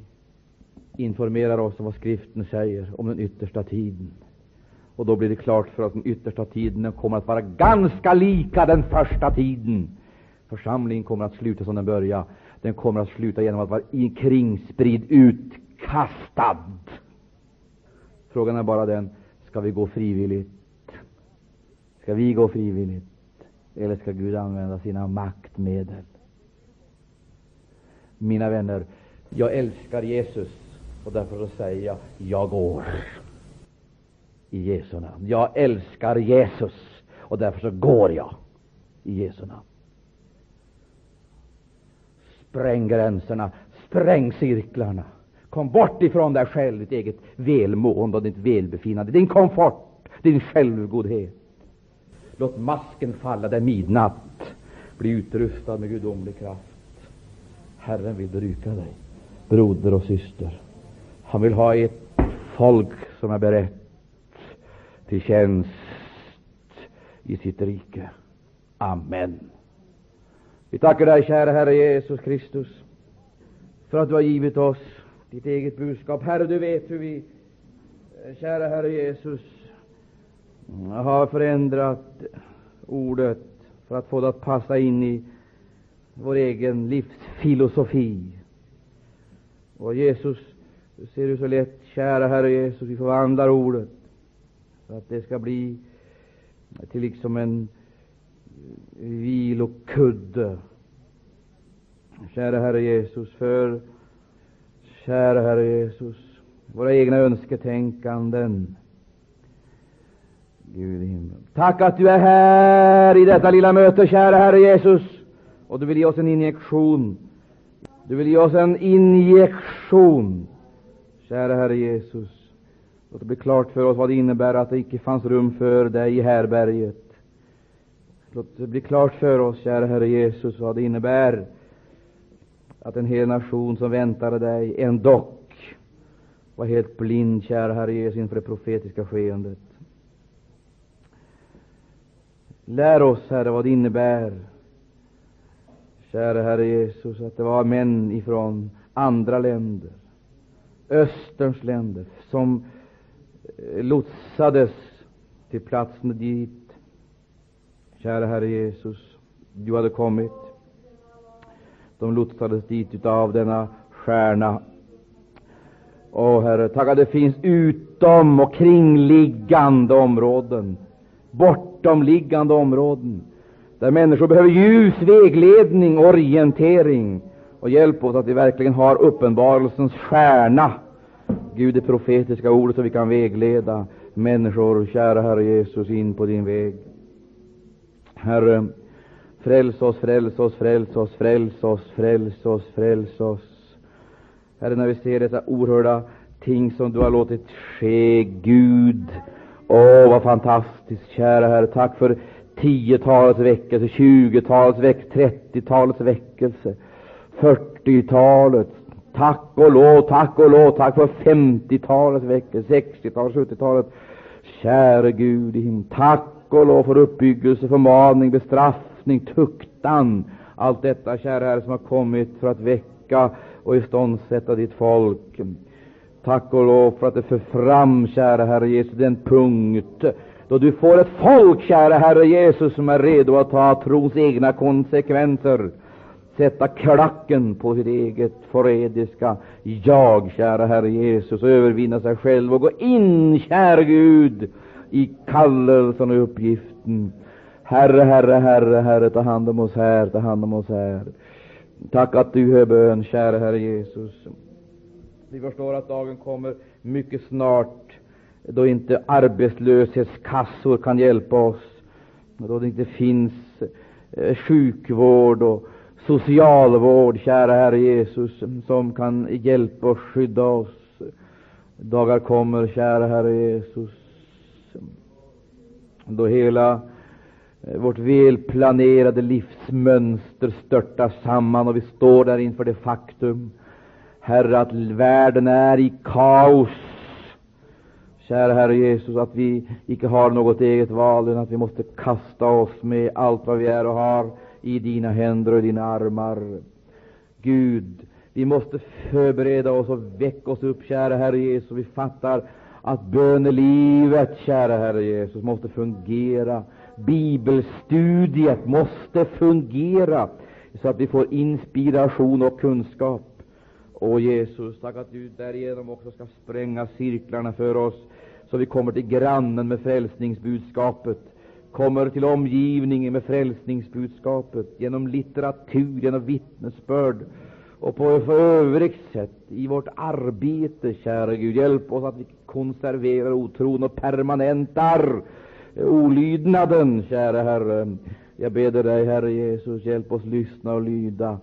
informerar oss om vad Skriften säger om den yttersta tiden. Och då blir det klart för oss att den yttersta tiden kommer att vara ganska lika den första tiden. Församlingen kommer att sluta som den började. Den kommer att sluta genom att vara kringspridd, utkastad. Frågan är bara den, ska vi gå frivilligt? Ska vi gå frivilligt? Eller ska Gud använda sina maktmedel? Mina vänner, jag älskar Jesus och därför så säger jag, jag går i Jesu namn. Jag älskar Jesus och därför så går jag i Jesu namn. Spräng gränserna, spräng cirklarna. Kom bort ifrån dig själv, ditt eget välmående och ditt välbefinnande, din komfort, din självgodhet. Låt masken falla där midnatt. Bli utrustad med gudomlig kraft. Herren vill bruka dig, broder och syster. Han vill ha ett folk som är berett till tjänst i sitt rike. Amen. Vi tackar dig, kära Herre Jesus Kristus, för att du har givit oss ditt eget budskap. Herre, du vet hur vi, eh, kära Herre Jesus, har förändrat ordet för att få det att passa in i vår egen livsfilosofi. Och Jesus, du ser du så lätt, kära Herre Jesus, vi förvandlar ordet så att det ska bli till liksom en vilokudde. Kära Herre Jesus, för kära Herre Jesus, våra egna önsketänkanden. Gud i himlen. Tack att du är här i detta lilla möte, kära Herre Jesus. Och du vill ge oss en injektion. Du vill ge oss en injektion, kära Herre Jesus. Låt det bli klart för oss vad det innebär att det icke fanns rum för dig i härberget. Låt det bli klart för oss, kära Herre Jesus, vad det innebär att en hel nation som väntade dig ändock var helt blind, kära Herre Jesus, inför det profetiska skeendet. Lär oss, Herre, vad det innebär, kära Herre Jesus, att det var män ifrån andra länder, Österns länder, som lotsades till platsen dit, kära Herre Jesus, du hade kommit. De lotsades dit utav denna stjärna. Åh Herre, tack att det finns utom och kringliggande områden, bortomliggande områden, där människor behöver ljus, vägledning, orientering och hjälp oss att vi verkligen har uppenbarelsens stjärna, Gud, det profetiska ordet, så vi kan vägleda människor, kära Herre Jesus, in på din väg. Herre, Fräls oss, fräls oss, fräls oss, fräls oss, fräls oss, fräls oss. Herre, när vi ser dessa oerhörda ting som du har låtit ske, Gud. Åh, vad fantastiskt, kära Herre. Tack för tiotalets väckelse, tjugotalets väckelse, trettiotalets väckelse, fyrtiotalet. Tack och lov, tack och lov, tack för femtiotalets väckelse, sextiotalet, sjuttiotalet. Käre Gud i himlen, tack och lov för uppbyggelse, förmaning, bestraffning, tuktan. Allt detta, kära Herre, som har kommit för att väcka och iståndsätta ditt folk. Tack och lov för att det för fram, kära Herre Jesus, den punkt då du får ett folk, kära Herre Jesus, som är redo att ta trons egna konsekvenser, sätta klacken på sitt eget förrädiska jag, kära Herre Jesus, och övervinna sig själv och gå in, kära Gud, i kallelsen och uppgiften. Herre, Herre, Herre, Herre, ta hand om oss här, ta hand om oss här. Tack att du hör bön, kära Herre Jesus. Vi förstår att dagen kommer mycket snart då inte arbetslöshetskassor kan hjälpa oss, då det inte finns eh, sjukvård och socialvård, kära Herre Jesus, som kan hjälpa och skydda oss. Dagar kommer, kära Herre Jesus, då hela eh, vårt välplanerade livsmönster störtar samman och vi står där inför det faktum, Herre, att världen är i kaos. Kära Herre Jesus, att vi icke har något eget val, utan att vi måste kasta oss med allt vad vi är och har i dina händer och dina armar. Gud, vi måste förbereda oss och väcka oss upp, kära Herre Jesus. Vi fattar att bönelivet, kära Herre Jesus, måste fungera. Bibelstudiet måste fungera så att vi får inspiration och kunskap. Och Jesus, tack att du därigenom också ska spränga cirklarna för oss, så vi kommer till grannen med frälsningsbudskapet, kommer till omgivningen med frälsningsbudskapet, genom litteratur, genom vittnesbörd och på övrigt sätt i vårt arbete, kära Gud. Hjälp oss att vi konserverar otron och permanentar olydnaden, kära Herre. Jag ber dig, Herre Jesus, hjälp oss lyssna och lyda,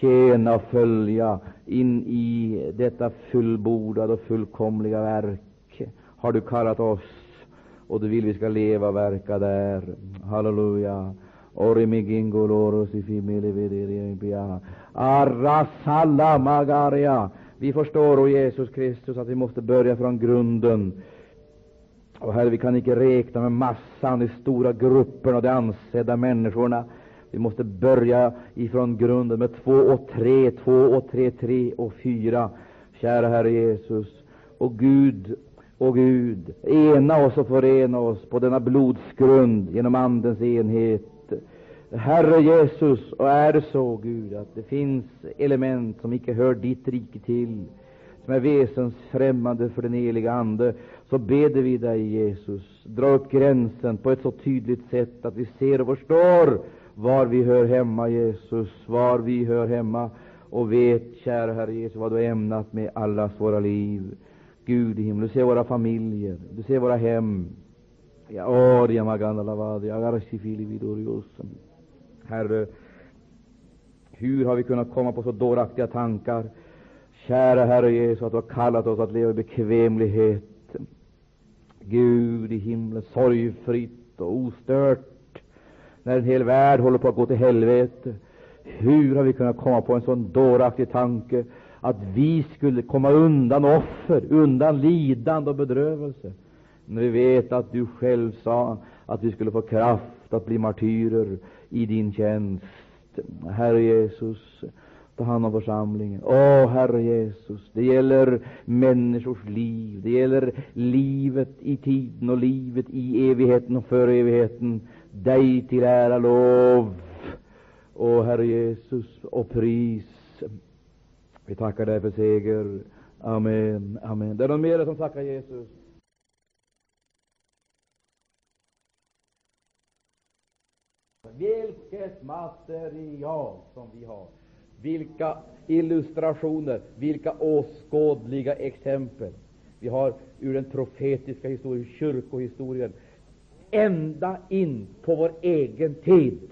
tjäna och följa in i detta fullbordade och fullkomliga verk. Har du kallat oss och du vill vi ska leva och verka där. Halleluja. Arasalamagaria. Vi förstår, o Jesus Kristus, att vi måste börja från grunden. Och Herre, vi kan inte räkna med massan, de stora grupperna, och de ansedda människorna. Vi måste börja ifrån grunden med två och tre, två och tre, tre och fyra. Kära Herre Jesus. Och Gud, och Gud, ena oss och förena oss på denna blodsgrund genom Andens enhet. Herre Jesus, och är det så, Gud, att det finns element som icke hör ditt rike till, som är väsensfrämmande för den heliga Ande, så beder vi dig, Jesus, dra upp gränsen på ett så tydligt sätt att vi ser och förstår var vi hör hemma, Jesus, var vi hör hemma, och vet, kära Herre Jesus, vad du har ämnat med allas våra liv. Gud i himlen, du ser våra familjer, du ser våra hem. Ja, Herre, hur har vi kunnat komma på så dåraktiga tankar? Kära Herre Jesus, att du har kallat oss att leva i bekvämlighet. Gud i himlen, sorgfritt och ostört, när en hel värld håller på att gå till helvete. Hur har vi kunnat komma på en sån dåraktig tanke att vi skulle komma undan offer, undan lidande och bedrövelse, när vi vet att du själv sa att vi skulle få kraft att bli martyrer i din tjänst. Herre Jesus, ta hand om församlingen. Åh, Herre Jesus, det gäller människors liv. Det gäller livet i tiden och livet i evigheten och för evigheten. Dig till ära, lov. Åh, Herre Jesus, och pris. Vi tackar dig för seger. Amen. Amen. Det är någon mer som tackar Jesus? Vilket material som vi har! Vilka illustrationer, vilka åskådliga exempel! Vi har ur den profetiska historien, kyrkohistorien, ända in på vår egen tid.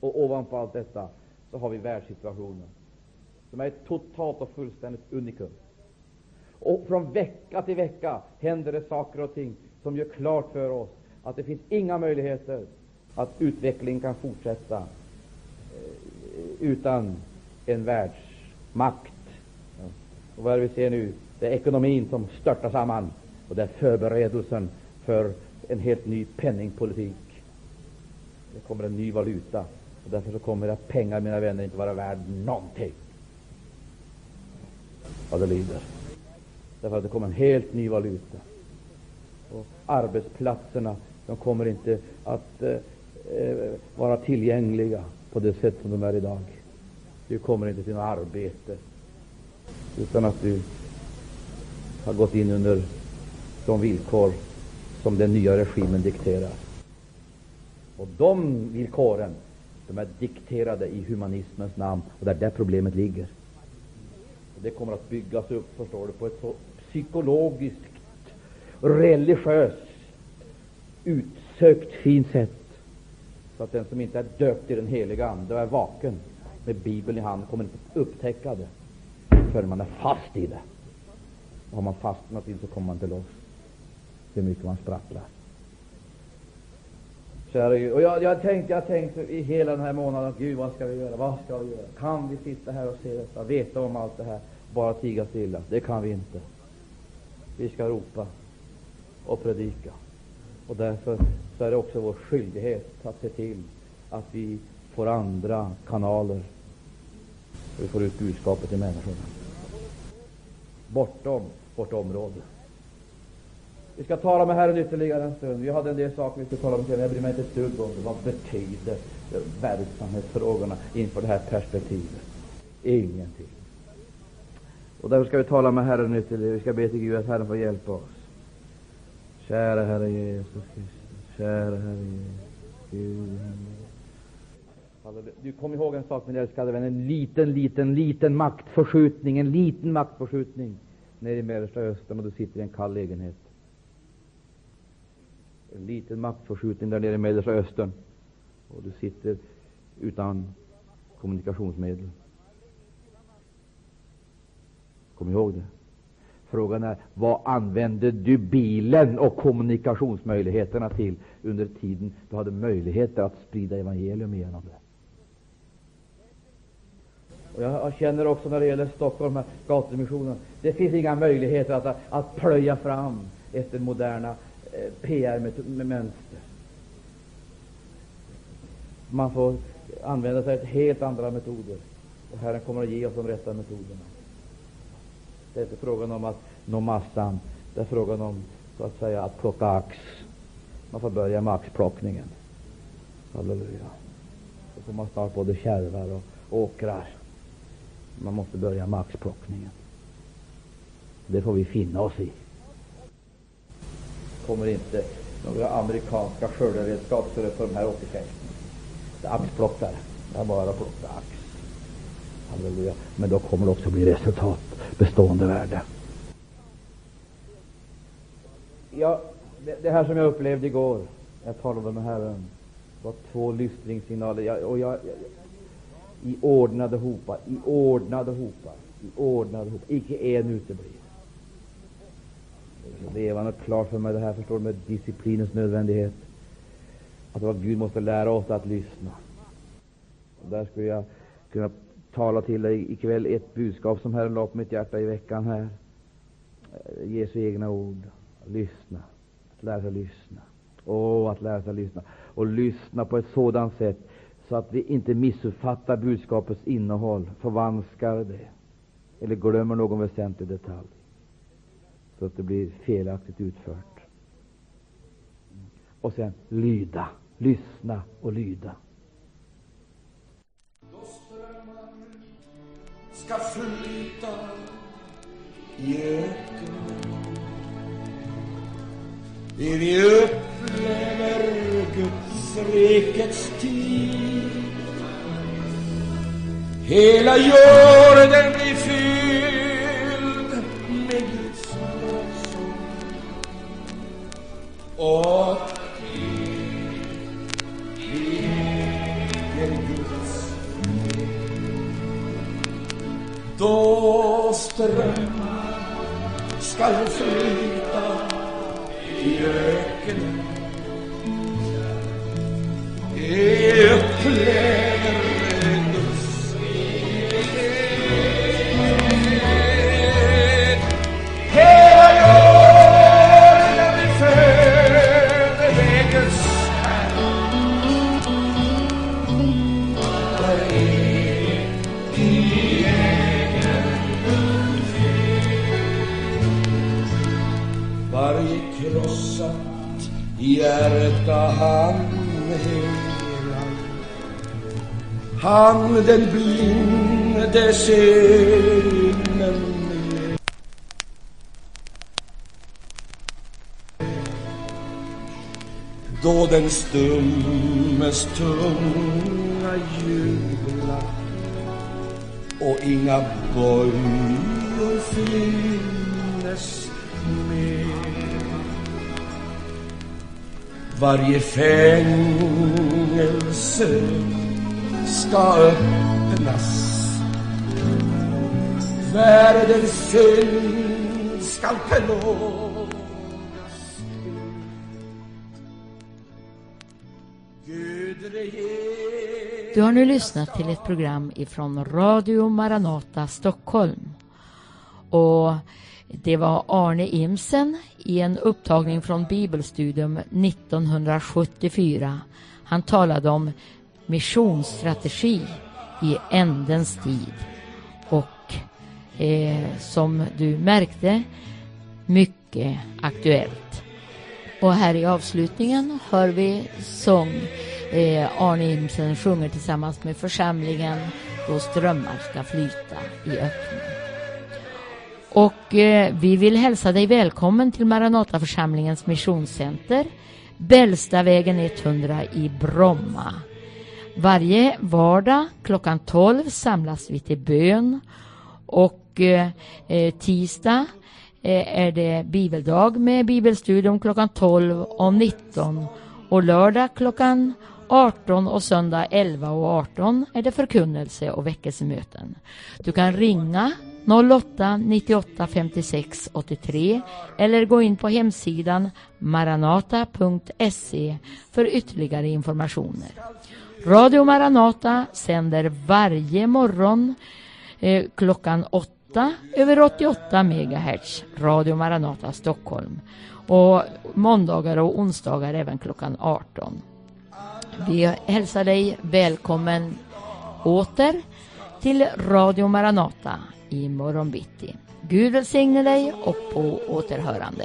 Och ovanpå allt detta så har vi världssituationen, som är ett totalt och fullständigt unikum. Och från vecka till vecka händer det saker och ting som gör klart för oss att det finns inga möjligheter att utvecklingen kan fortsätta eh, utan en världsmakt. Och vad är det vi ser nu? Det är ekonomin som störtar samman, och det är förberedelsen för en helt ny penningpolitik. Det kommer en ny valuta, och därför så kommer era pengar, mina vänner, inte vara värd någonting. Vad det lider. Därför att det kommer en helt ny valuta. Och arbetsplatserna, de kommer inte att eh, Eh, vara tillgängliga på det sätt som de är idag. Du kommer inte till något arbete utan att du har gått in under de villkor som den nya regimen dikterar. Och de villkoren de är dikterade i humanismens namn, och det är där problemet ligger. Och det kommer att byggas upp, förstår du, på ett så psykologiskt, religiöst, utsökt fint sätt så att den som inte är döpt i den heliga Ande och är vaken med Bibeln i hand kommer inte att upptäcka det förrän man är fast i det. Och har man fastnat i det så kommer man inte loss, hur mycket man sprattlar. Kära och jag, jag tänkte, jag tänkte i hela den här månaden, Gud vad ska vi göra, vad ska vi göra? Kan vi sitta här och se detta, veta om allt det här, bara tiga stilla? Det kan vi inte. Vi ska ropa och predika. Och därför så är det också vår skyldighet att se till att vi får andra kanaler så vi får ut budskapet till människorna. Bortom vårt område. Vi ska tala med Herren ytterligare en stund. Vi hade en del saker vi skulle tala om, men jag bryr mig inte ett dugg om det. Vad betyder verksamhetsfrågorna inför det här perspektivet? Ingenting. Och därför ska vi tala med Herren ytterligare. Vi ska be till Gud att Herren får hjälpa oss. Kära Herre Jesus Kristus, kära Herre Gud Du kom ihåg en sak, min älskade vän, en liten, liten, liten maktförskjutning, en liten maktförskjutning nere i Mellersta Östern och du sitter i en kall lägenhet. En liten maktförskjutning där nere i Mellersta Östern och du sitter utan kommunikationsmedel. Kom ihåg det. Frågan är, vad använde du bilen och kommunikationsmöjligheterna till under tiden du hade möjligheter att sprida evangelium genom det? Och jag känner också när det gäller Stockholm, gatumissionen, det finns inga möjligheter att, att plöja fram efter moderna eh, PR-mönster. Man får använda sig av helt andra metoder. Och Herren kommer att ge oss de rätta metoderna. Det är inte frågan om att nå massan. Det är frågan om så att säga att plocka ax. Man får börja med axplockningen. Halleluja. Då får man snart både kärvar och åkrar. Man måste börja med axplockningen. Det får vi finna oss i. kommer inte några amerikanska skörderedskap för de här 85. Det är axplockare. Det är bara att plocka ax. Halleluja. Men då kommer det också bli resultat, bestående värde. Ja, det, det här som jag upplevde igår, jag talade med Herren, var två lystringssignaler. Jag, och jag, jag, I ordnade hopar, i ordnade hopar, i ordnade hopar. Icke en uteblir. Levande klart för mig det här, förstår du, med disciplinens nödvändighet. Att vad Gud måste lära oss att lyssna. Och där skulle jag kunna tala till dig ikväll ett budskap som Herren la på mitt hjärta i veckan här. Eh, Jesu egna ord. Lyssna. Att lära sig lyssna. Åh, att lära sig lyssna. Och lyssna på ett sådant sätt så att vi inte missuppfattar budskapets innehåll, förvanskar det eller glömmer någon väsentlig detalj så att det blir felaktigt utfört. Och sen lyda, lyssna och lyda. Ska flyta i öknen. Det vi upplever Guds rikets tid. Hela jorden blir fylld med Guds lovsång Då strömmar i öknen Varje fängelse ska öppnas. Världens synd ska plågas Gud Du har nu lyssnat till ett program ifrån Radio Maranata Stockholm. Och det var Arne Imsen i en upptagning från Bibelstudium 1974. Han talade om missionsstrategi i ändens tid. Och eh, som du märkte, mycket aktuellt. Och här i avslutningen hör vi sång. Eh, Arne Imsen sjunger tillsammans med församlingen Då strömmar ska flyta i öknen. Och eh, vi vill hälsa dig välkommen till Maranataförsamlingens missionscenter Bällstavägen 100 i Bromma. Varje vardag klockan 12 samlas vi till bön och eh, eh, tisdag eh, är det bibeldag med bibelstudium klockan 12 och 19 och lördag klockan 18 och söndag 11 och 18 är det förkunnelse och väckelsemöten. Du kan ringa 08 98 56 83 eller gå in på hemsidan maranata.se för ytterligare informationer. Radio Maranata sänder varje morgon eh, klockan 8 över 88 MHz, Radio Maranata Stockholm. Och måndagar och onsdagar även klockan 18. Vi hälsar dig välkommen åter till Radio Maranata i morgon bitti. Gud välsigne dig och på återhörande.